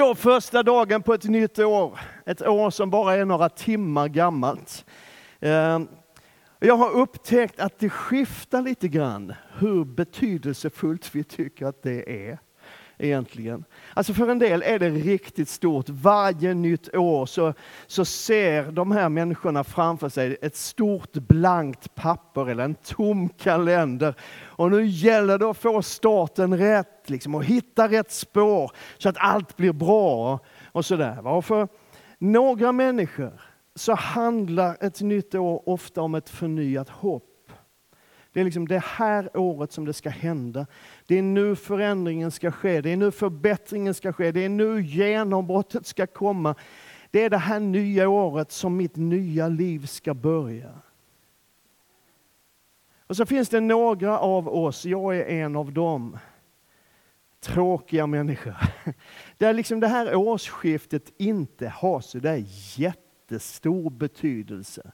Så första dagen på ett nytt år, ett år som bara är några timmar gammalt. Ehm, jag har upptäckt att det skiftar lite grann hur betydelsefullt vi tycker att det är egentligen. Alltså för en del är det riktigt stort. Varje nytt år så, så ser de här människorna framför sig ett stort blankt papper eller en tom kalender. Och nu gäller det att få starten rätt liksom, och hitta rätt spår så att allt blir bra. Och sådär. Och för några människor så handlar ett nytt år ofta om ett förnyat hopp. Det är liksom det här året som det ska hända. Det är nu förändringen ska ske, det är nu förbättringen ska ske, det är nu genombrottet ska komma. Det är det här nya året som mitt nya liv ska börja. Och så finns det några av oss, jag är en av dem, tråkiga människor. Där liksom det här årsskiftet inte har så där jättestor betydelse.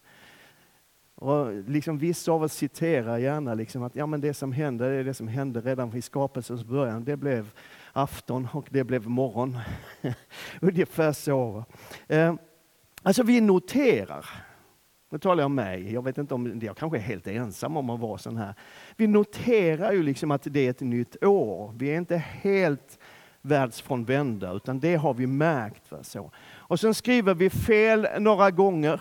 Och liksom vissa av oss citerar gärna liksom att ja, men det som hände, det är det som hände redan vid skapelsens början. Det blev afton och det blev morgon. Ungefär så. Eh, alltså vi noterar, nu talar jag om mig, jag vet inte om jag kanske är helt ensam om att vara sån här. Vi noterar ju liksom att det är ett nytt år. Vi är inte helt världsfrånvända, utan det har vi märkt. Va? Så. Och sen skriver vi fel några gånger.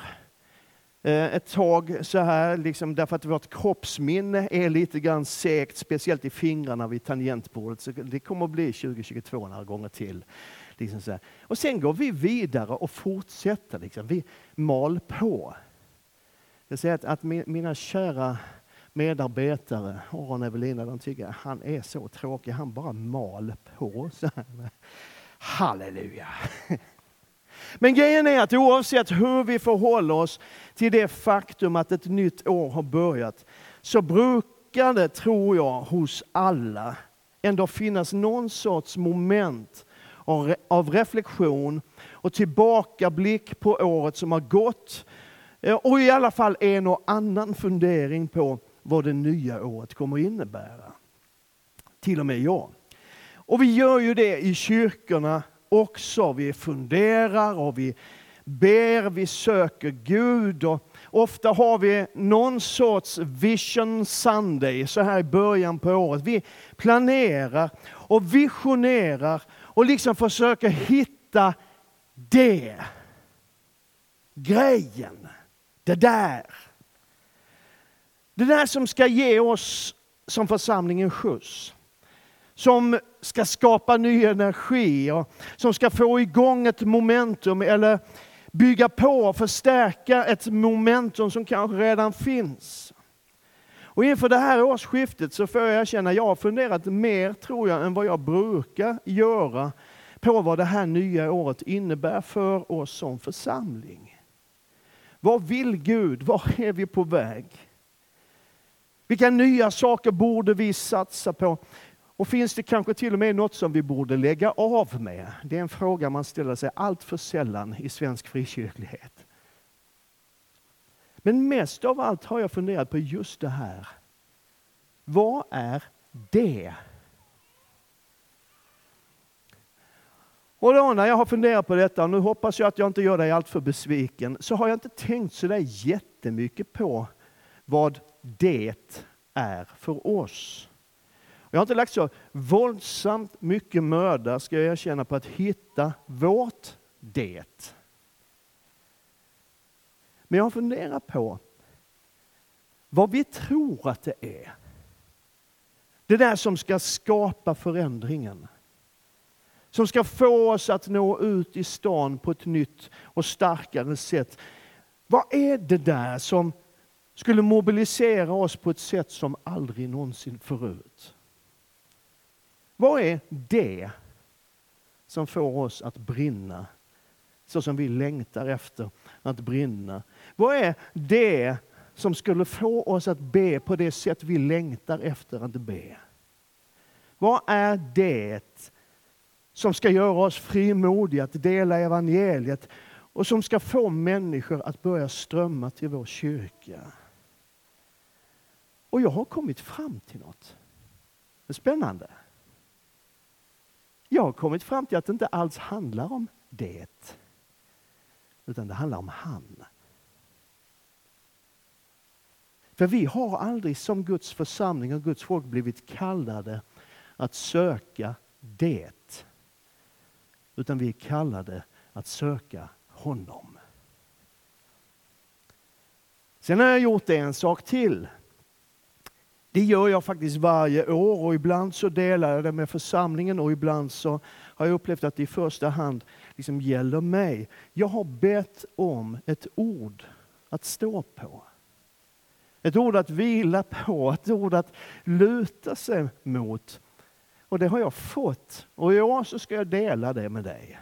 Eh, ett tag så här, liksom, därför att vårt kroppsminne är lite grann segt, speciellt i fingrarna vid tangentbordet. Så det kommer att bli 2022 några gånger till. Liksom så här. Och sen går vi vidare och fortsätter. Liksom. Vi mal på. Jag säger att, att mina kära medarbetare, Aron och Evelina, de tycker att han är så tråkig. Han bara mal på. Så här. Halleluja! Men grejen är att oavsett hur vi förhåller oss till det faktum att ett nytt år har börjat, så brukar det, tror jag, hos alla ändå finnas någon sorts moment av reflektion och tillbakablick på året som har gått. Eh, och i alla fall en och annan fundering på vad det nya året kommer innebära. Till och med jag. Och vi gör ju det i kyrkorna också. Vi funderar och vi ber, vi söker Gud. Och ofta har vi någon sorts vision Sunday så här i början på året. Vi planerar och visionerar och liksom försöker hitta det. Grejen. Det där. Det där som ska ge oss som församling en skjuts som ska skapa ny energi och som ska få igång ett momentum eller bygga på och förstärka ett momentum som kanske redan finns. Och inför det här årsskiftet så får jag erkänna, jag har funderat mer tror jag än vad jag brukar göra på vad det här nya året innebär för oss som församling. Vad vill Gud? Var är vi på väg? Vilka nya saker borde vi satsa på? Och finns det kanske till och med något som vi borde lägga av med? Det är en fråga man ställer sig allt för sällan i svensk frikyrklighet. Men mest av allt har jag funderat på just det här. Vad är det? Och då när jag har funderat på detta, och nu hoppas jag att jag inte gör dig alltför besviken, så har jag inte tänkt så där jättemycket på vad det är för oss. Jag har inte lagt så våldsamt mycket möda, ska jag erkänna, på att hitta vårt det. Men jag har funderat på vad vi tror att det är. Det där som ska skapa förändringen. Som ska få oss att nå ut i stan på ett nytt och starkare sätt. Vad är det där som skulle mobilisera oss på ett sätt som aldrig någonsin förut? Vad är det som får oss att brinna så som vi längtar efter att brinna? Vad är det som skulle få oss att be på det sätt vi längtar efter att be? Vad är det som ska göra oss frimodiga att dela evangeliet och som ska få människor att börja strömma till vår kyrka? Och jag har kommit fram till något. Det är spännande. Jag har kommit fram till att det inte alls handlar om det, utan det handlar om han. För vi har aldrig som Guds församling och Guds folk blivit kallade att söka det. Utan vi är kallade att söka honom. Sen har jag gjort en sak till. Det gör jag faktiskt varje år och ibland så delar jag det med församlingen och ibland så har jag upplevt att det i första hand liksom gäller mig. Jag har bett om ett ord att stå på. Ett ord att vila på, ett ord att luta sig mot. Och det har jag fått. Och i år så ska jag dela det med dig.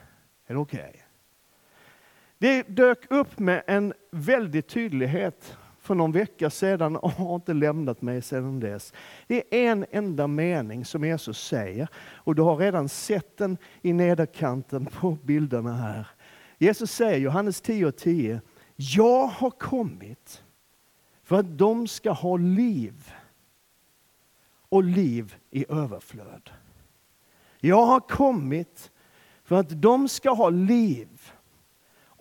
Är det okej? Okay? Det dök upp med en väldig tydlighet för någon vecka sedan och har inte lämnat mig sedan dess. Det är en enda mening som Jesus säger och du har redan sett den i nederkanten på bilderna här. Jesus säger, Johannes 10 och 10, Jag har kommit för att de ska ha liv och liv i överflöd. Jag har kommit för att de ska ha liv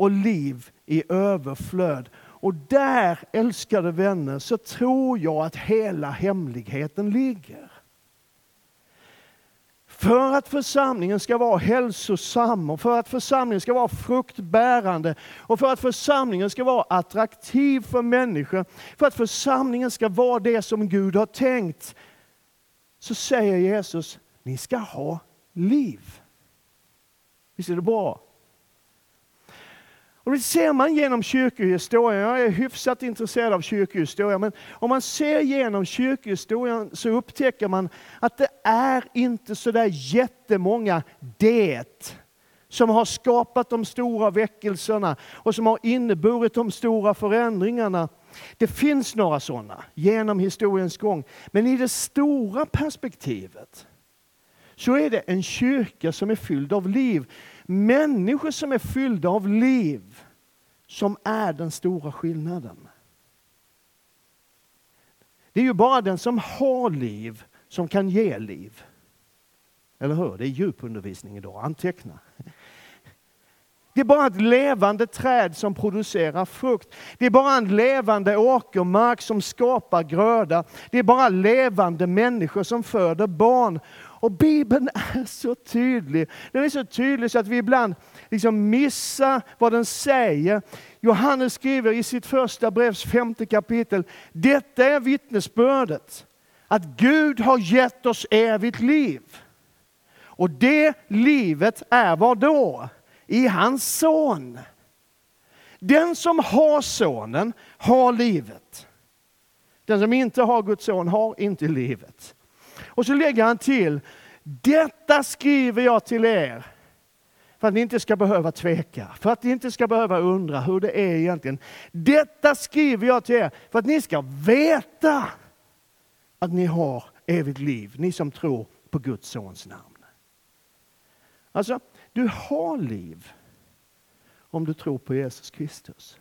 och liv i överflöd. Och där, älskade vänner, så tror jag att hela hemligheten ligger. För att församlingen ska vara hälsosam och för att församlingen ska vara fruktbärande och för att församlingen ska vara attraktiv för människor, för att församlingen ska vara det som Gud har tänkt, så säger Jesus, ni ska ha liv. Visst är det bra? Och det ser man genom kyrkohistorien. Jag är hyfsat intresserad av kyrkohistoria, men om man ser genom kyrkohistorien så upptäcker man att det är inte så där jättemånga det som har skapat de stora väckelserna och som har inneburit de stora förändringarna. Det finns några sådana genom historiens gång, men i det stora perspektivet så är det en kyrka som är fylld av liv. Människor som är fyllda av liv som är den stora skillnaden. Det är ju bara den som har liv som kan ge liv. Eller hur? Det är djupundervisning idag. Anteckna. Det är bara ett levande träd som producerar frukt. Det är bara en levande åkermark som skapar gröda. Det är bara levande människor som föder barn. Och Bibeln är så tydlig. Den är så tydlig så att vi ibland liksom missar vad den säger. Johannes skriver i sitt första brevs femte kapitel, detta är vittnesbördet, att Gud har gett oss evigt liv. Och det livet är vad då? I hans son. Den som har sonen har livet. Den som inte har Guds son har inte livet. Och så lägger han till, detta skriver jag till er för att ni inte ska behöva tveka, för att ni inte ska behöva undra hur det är egentligen. Detta skriver jag till er för att ni ska veta att ni har evigt liv, ni som tror på Guds sons namn. Alltså, du har liv om du tror på Jesus Kristus.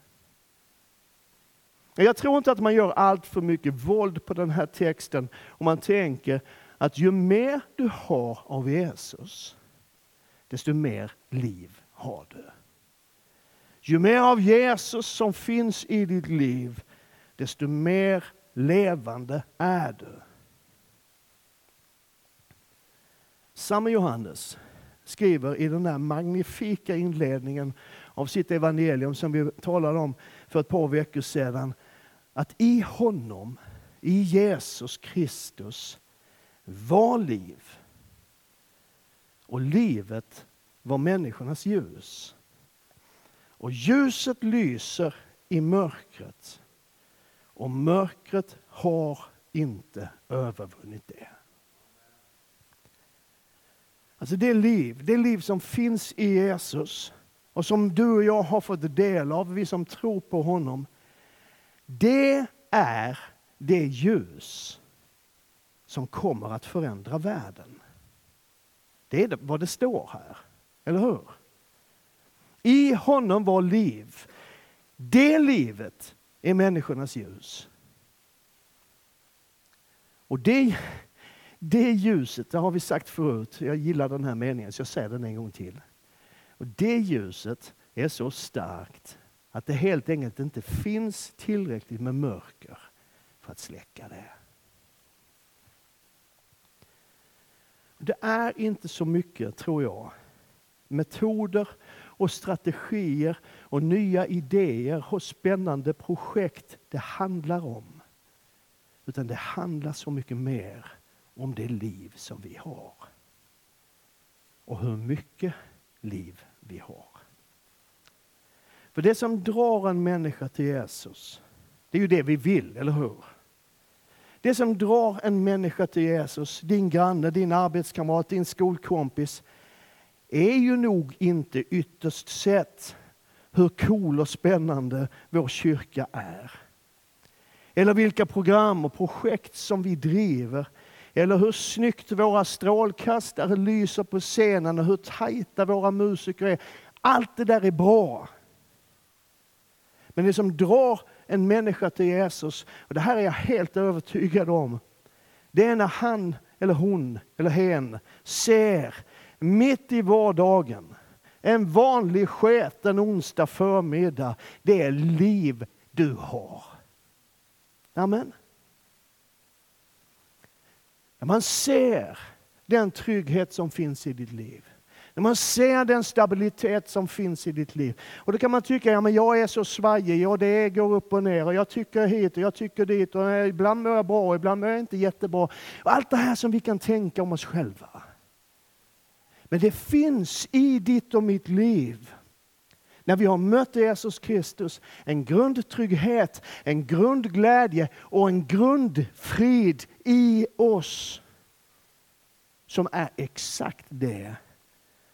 Jag tror inte att man gör allt för mycket våld på den här texten om man tänker att ju mer du har av Jesus, desto mer liv har du. Ju mer av Jesus som finns i ditt liv, desto mer levande är du. Samme Johannes skriver i den där magnifika inledningen av sitt evangelium som vi talade om för ett par veckor sedan, att i honom, i Jesus Kristus, var liv. Och livet var människornas ljus. Och ljuset lyser i mörkret. Och mörkret har inte övervunnit det. Alltså det liv, det liv som finns i Jesus och som du och jag har fått del av, vi som tror på honom. Det är det ljus som kommer att förändra världen. Det är vad det står här, eller hur? I honom var liv. Det livet är människornas ljus. Och det, Det ljuset, det har vi sagt förut, jag gillar den här meningen så jag säger den en gång till. Och det ljuset är så starkt att det helt enkelt inte finns tillräckligt med mörker för att släcka det. Det är inte så mycket, tror jag, metoder och strategier och nya idéer och spännande projekt det handlar om. Utan det handlar så mycket mer om det liv som vi har. Och hur mycket liv vi har. För det som drar en människa till Jesus, det är ju det vi vill, eller hur? Det som drar en människa till Jesus, din granne, din arbetskamrat, din skolkompis, är ju nog inte ytterst sett hur cool och spännande vår kyrka är. Eller vilka program och projekt som vi driver. Eller hur snyggt våra strålkastare lyser på scenen och hur tajta våra musiker är. Allt det där är bra. Men det som drar en människa till Jesus, och det här är jag helt övertygad om, det är när han eller hon eller hen ser mitt i vardagen, en vanlig sketen onsdag förmiddag, det är liv du har. Amen. När man ser den trygghet som finns i ditt liv. När man ser den stabilitet som finns i ditt liv. Och då kan man tycka, ja men jag är så svajig och det går upp och ner och jag tycker hit och jag tycker dit och ibland mår jag bra och ibland mår jag inte jättebra. Och allt det här som vi kan tänka om oss själva. Men det finns i ditt och mitt liv när vi har mött Jesus Kristus, en grundtrygghet, en grundglädje och en grundfrid i oss som är exakt det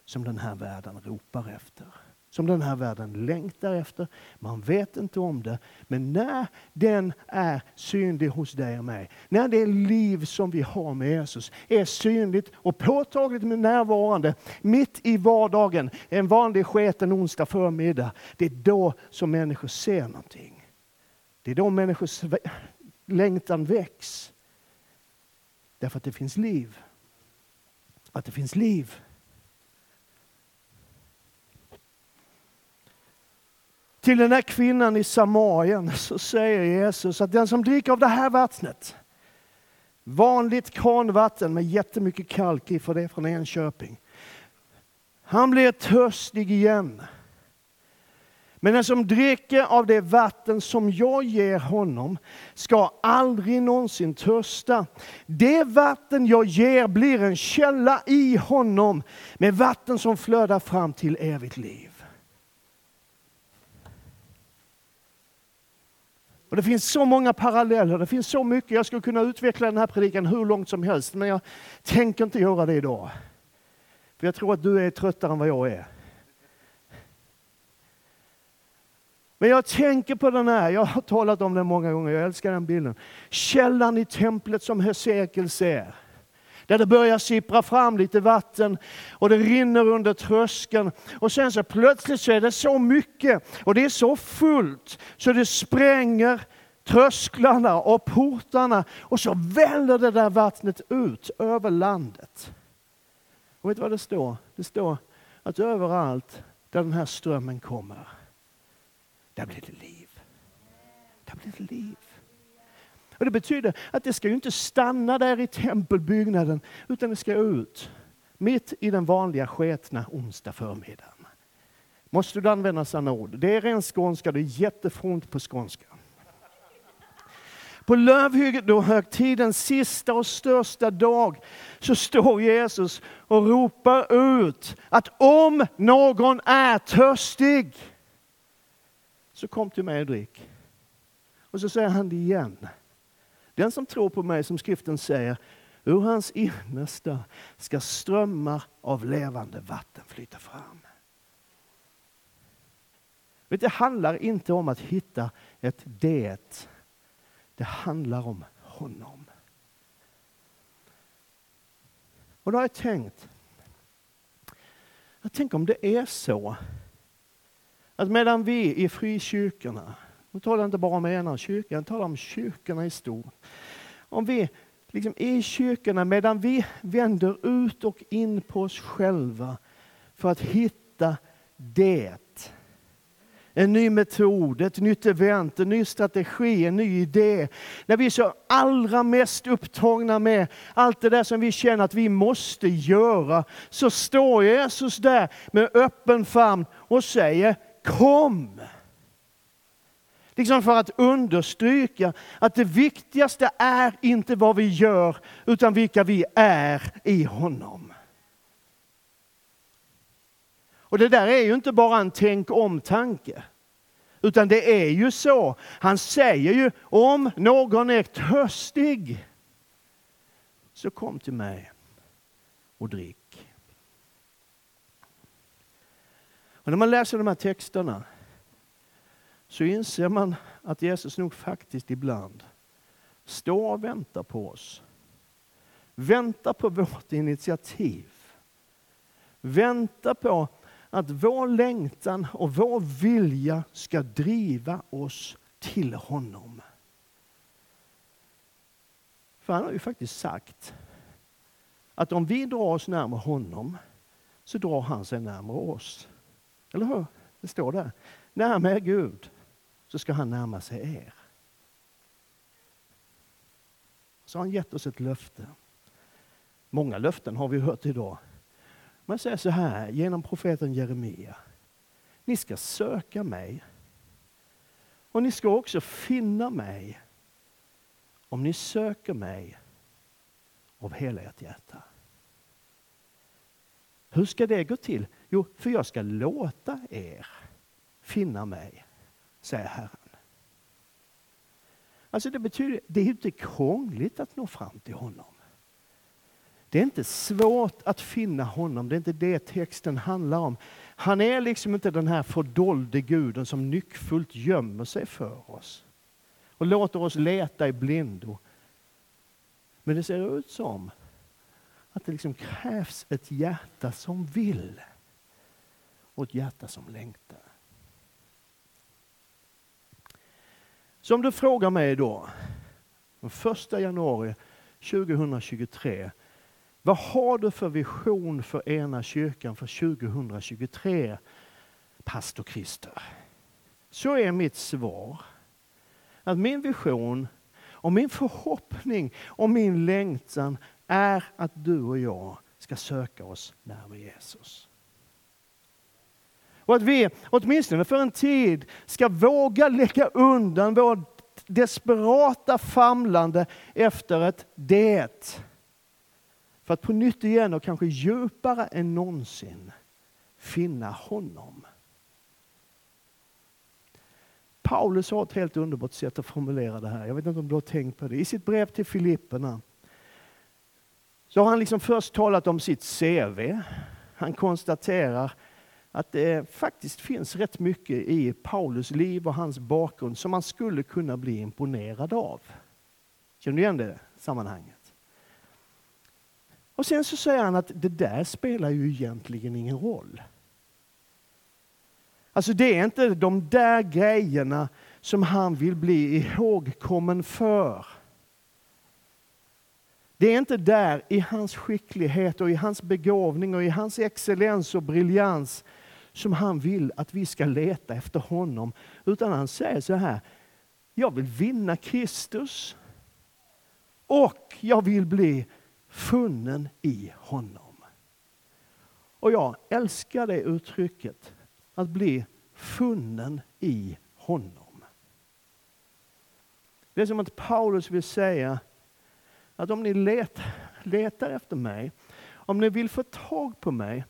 som den här världen ropar efter. Som den här världen längtar efter. Man vet inte om det. Men när den är synlig hos dig och mig, när det liv som vi har med Jesus är synligt och påtagligt med närvarande mitt i vardagen, en vanlig sketen onsdag förmiddag, det är då som människor ser någonting. Det är då människors längtan väcks. Därför att det finns liv. Att det finns liv. Till den här kvinnan i Samarien så säger Jesus att den som dricker av det här vattnet, vanligt kranvatten med jättemycket kalk i, för det är från Enköping. Han blir törstig igen. Men den som dricker av det vatten som jag ger honom ska aldrig någonsin törsta. Det vatten jag ger blir en källa i honom med vatten som flödar fram till evigt liv. Och Det finns så många paralleller, det finns så mycket. Jag skulle kunna utveckla den här predikan hur långt som helst, men jag tänker inte göra det idag. För jag tror att du är tröttare än vad jag är. Men jag tänker på den här, jag har talat om den många gånger, jag älskar den bilden. Källan i templet som Hesekiel ser. Där det börjar sippra fram lite vatten och det rinner under tröskeln. Och sen så plötsligt så är det så mycket och det är så fullt så det spränger trösklarna och portarna och så väller det där vattnet ut över landet. Och vet du vad det står? Det står att överallt där den här strömmen kommer, där blir det liv. Där blir det liv. Och Det betyder att det ska ju inte stanna där i tempelbyggnaden, utan det ska ut. Mitt i den vanliga sketna onsdag förmiddagen. Måste du använda sådana ord? Det är ren skånska, det är jättefront på skånska. På lövhygget, då högtidens sista och största dag så står Jesus och ropar ut att om någon är törstig så kom till mig och drick. Och så säger han det igen. Den som tror på mig, som skriften säger, ur hans innersta ska strömmar av levande vatten flyta fram. Det handlar inte om att hitta ett det. Det handlar om honom. Och då har jag tänkt, jag tänker om det är så att medan vi i frikyrkorna nu talar jag inte bara om ena kyrkan, jag talar om kyrkorna i stort. Om vi liksom i kyrkorna medan vi vänder ut och in på oss själva för att hitta det. En ny metod, ett nytt event, en ny strategi, en ny idé. När vi är så allra mest upptagna med allt det där som vi känner att vi måste göra, så står Jesus där med öppen famn och säger Kom! Liksom för att understryka att det viktigaste är inte vad vi gör, utan vilka vi är i honom. Och det där är ju inte bara en tänk om-tanke. Utan det är ju så. Han säger ju, om någon är törstig, så kom till mig och drick. Och när man läser de här texterna så inser man att Jesus nog faktiskt ibland står och väntar på oss. Väntar på vårt initiativ. Väntar på att vår längtan och vår vilja ska driva oss till honom. För han har ju faktiskt sagt att om vi drar oss närmare honom så drar han sig närmare oss. Eller hur? Det står där. Närmare Gud så ska han närma sig er. Så har han gett oss ett löfte. Många löften har vi hört idag. Man säger så här genom profeten Jeremia. Ni ska söka mig och ni ska också finna mig om ni söker mig av hela ert hjärta. Hur ska det gå till? Jo, för jag ska låta er finna mig, säger Herren. Alltså det betyder, det är inte krångligt att nå fram till honom. Det är inte svårt att finna honom, det är inte det texten handlar om. Han är liksom inte den här fördolde guden som nyckfullt gömmer sig för oss och låter oss leta i blindo. Men det ser ut som att det liksom krävs ett hjärta som vill och ett hjärta som längtar. Så om du frågar mig då, den 1 januari 2023 vad har du för vision för ena kyrkan för 2023, pastor Christer? Så är mitt svar att min vision och min förhoppning och min längtan är att du och jag ska söka oss närmare Jesus. Och att vi åtminstone för en tid ska våga lägga undan vårt desperata famlande efter ett det för att på nytt igen och kanske djupare än någonsin finna honom. Paulus har ett helt underbart sätt att formulera det här. Jag vet inte om du har tänkt på det. I sitt brev till Filipperna så har han liksom först talat om sitt CV. Han konstaterar att det faktiskt finns rätt mycket i Paulus liv och hans bakgrund som man skulle kunna bli imponerad av. Känner du igen det sammanhanget? Och sen så säger han att det där spelar ju egentligen ingen roll. Alltså det är inte de där grejerna som han vill bli ihågkommen för. Det är inte där i hans skicklighet och i hans begåvning och i hans excellens och briljans som han vill att vi ska leta efter honom. Utan han säger så här, jag vill vinna Kristus och jag vill bli funnen i honom. Och jag älskar det uttrycket, att bli funnen i honom. Det är som att Paulus vill säga att om ni let, letar efter mig, om ni vill få tag på mig,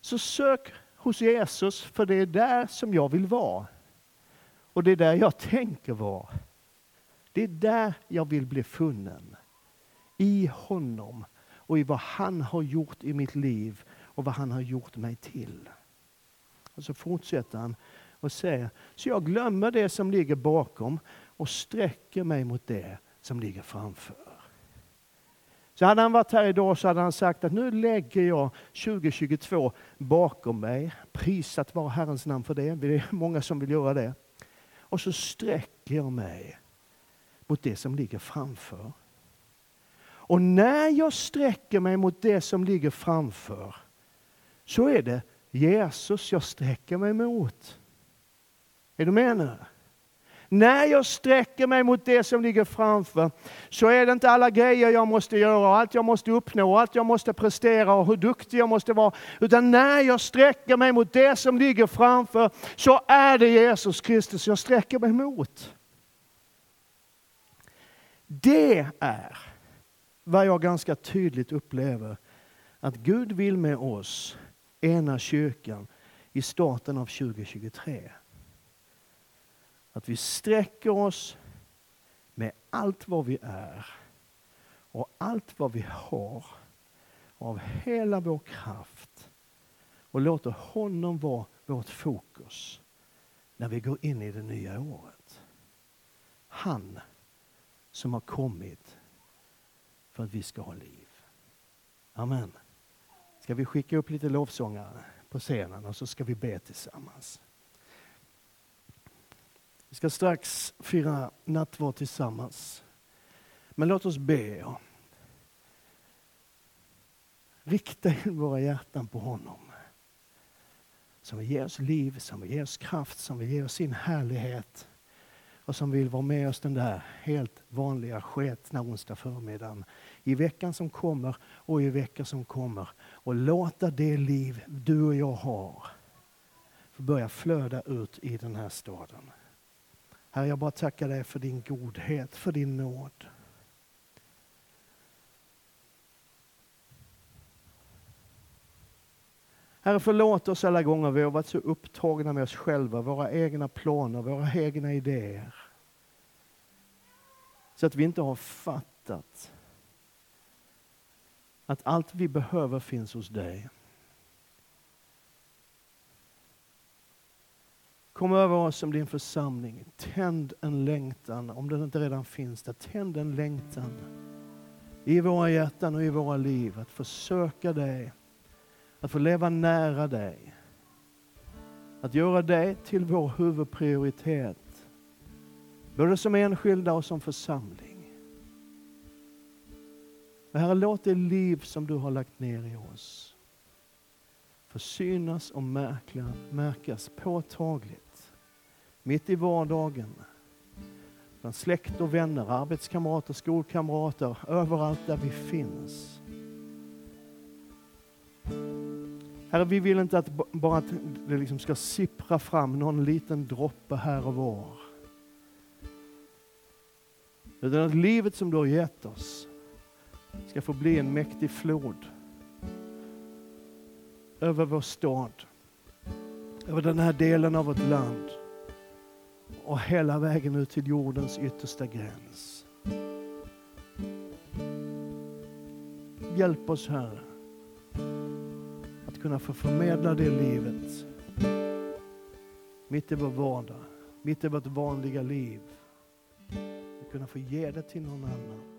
så sök hos Jesus, för det är där som jag vill vara. Och det är där jag tänker vara. Det är där jag vill bli funnen i honom och i vad han har gjort i mitt liv och vad han har gjort mig till. Och så fortsätter han och säger, så jag glömmer det som ligger bakom och sträcker mig mot det som ligger framför. Så hade han varit här idag så hade han sagt att nu lägger jag 2022 bakom mig. Prisat vara Herrens namn för det. Det är många som vill göra det. Och så sträcker jag mig mot det som ligger framför. Och när jag sträcker mig mot det som ligger framför, så är det Jesus jag sträcker mig mot. Är du med nu? När jag sträcker mig mot det som ligger framför så är det inte alla grejer jag måste göra, allt jag måste uppnå, allt jag måste prestera och hur duktig jag måste vara. Utan när jag sträcker mig mot det som ligger framför så är det Jesus Kristus jag sträcker mig mot. Det är vad jag ganska tydligt upplever att Gud vill med oss, ena kyrkan, i starten av 2023. Att vi sträcker oss med allt vad vi är och allt vad vi har av hela vår kraft och låter honom vara vårt fokus när vi går in i det nya året. Han som har kommit för att vi ska ha liv. Amen. Ska vi skicka upp lite lovsångare på scenen och så ska vi be tillsammans. Vi ska strax fira nattvard tillsammans. Men låt oss be. Rikta in våra hjärtan på honom. Som vill ge oss liv, som vill ge oss kraft, som vill ge oss sin härlighet. Och som vill vara med oss den där helt vanliga sketna onsdag förmiddagen i veckan som kommer och i veckor som kommer. Och låta det liv du och jag har börja flöda ut i den här staden. Herre, jag bara tackar dig för din godhet, för din nåd. Herre, förlåt oss alla gånger vi har varit så upptagna med oss själva, våra egna planer, våra egna idéer. Så att vi inte har fattat att allt vi behöver finns hos dig. Kom över oss som din församling. Tänd en längtan, om den inte redan finns där. Tänd en längtan i våra hjärtan och i våra liv att få söka dig, att få leva nära dig. Att göra dig till vår huvudprioritet, både som enskilda och som församling. Herre, låt det liv som du har lagt ner i oss få synas och märkas påtagligt. Mitt i vardagen. Bland släkt och vänner, arbetskamrater, skolkamrater, överallt där vi finns. Herre, vi vill inte att bara att det liksom ska sippra fram någon liten droppe här och var. Utan att livet som du har gett oss ska få bli en mäktig flod över vår stad, över den här delen av vårt land och hela vägen ut till jordens yttersta gräns. Hjälp oss Herre att kunna få förmedla det livet mitt i vår vardag, mitt i vårt vanliga liv. Att kunna få ge det till någon annan.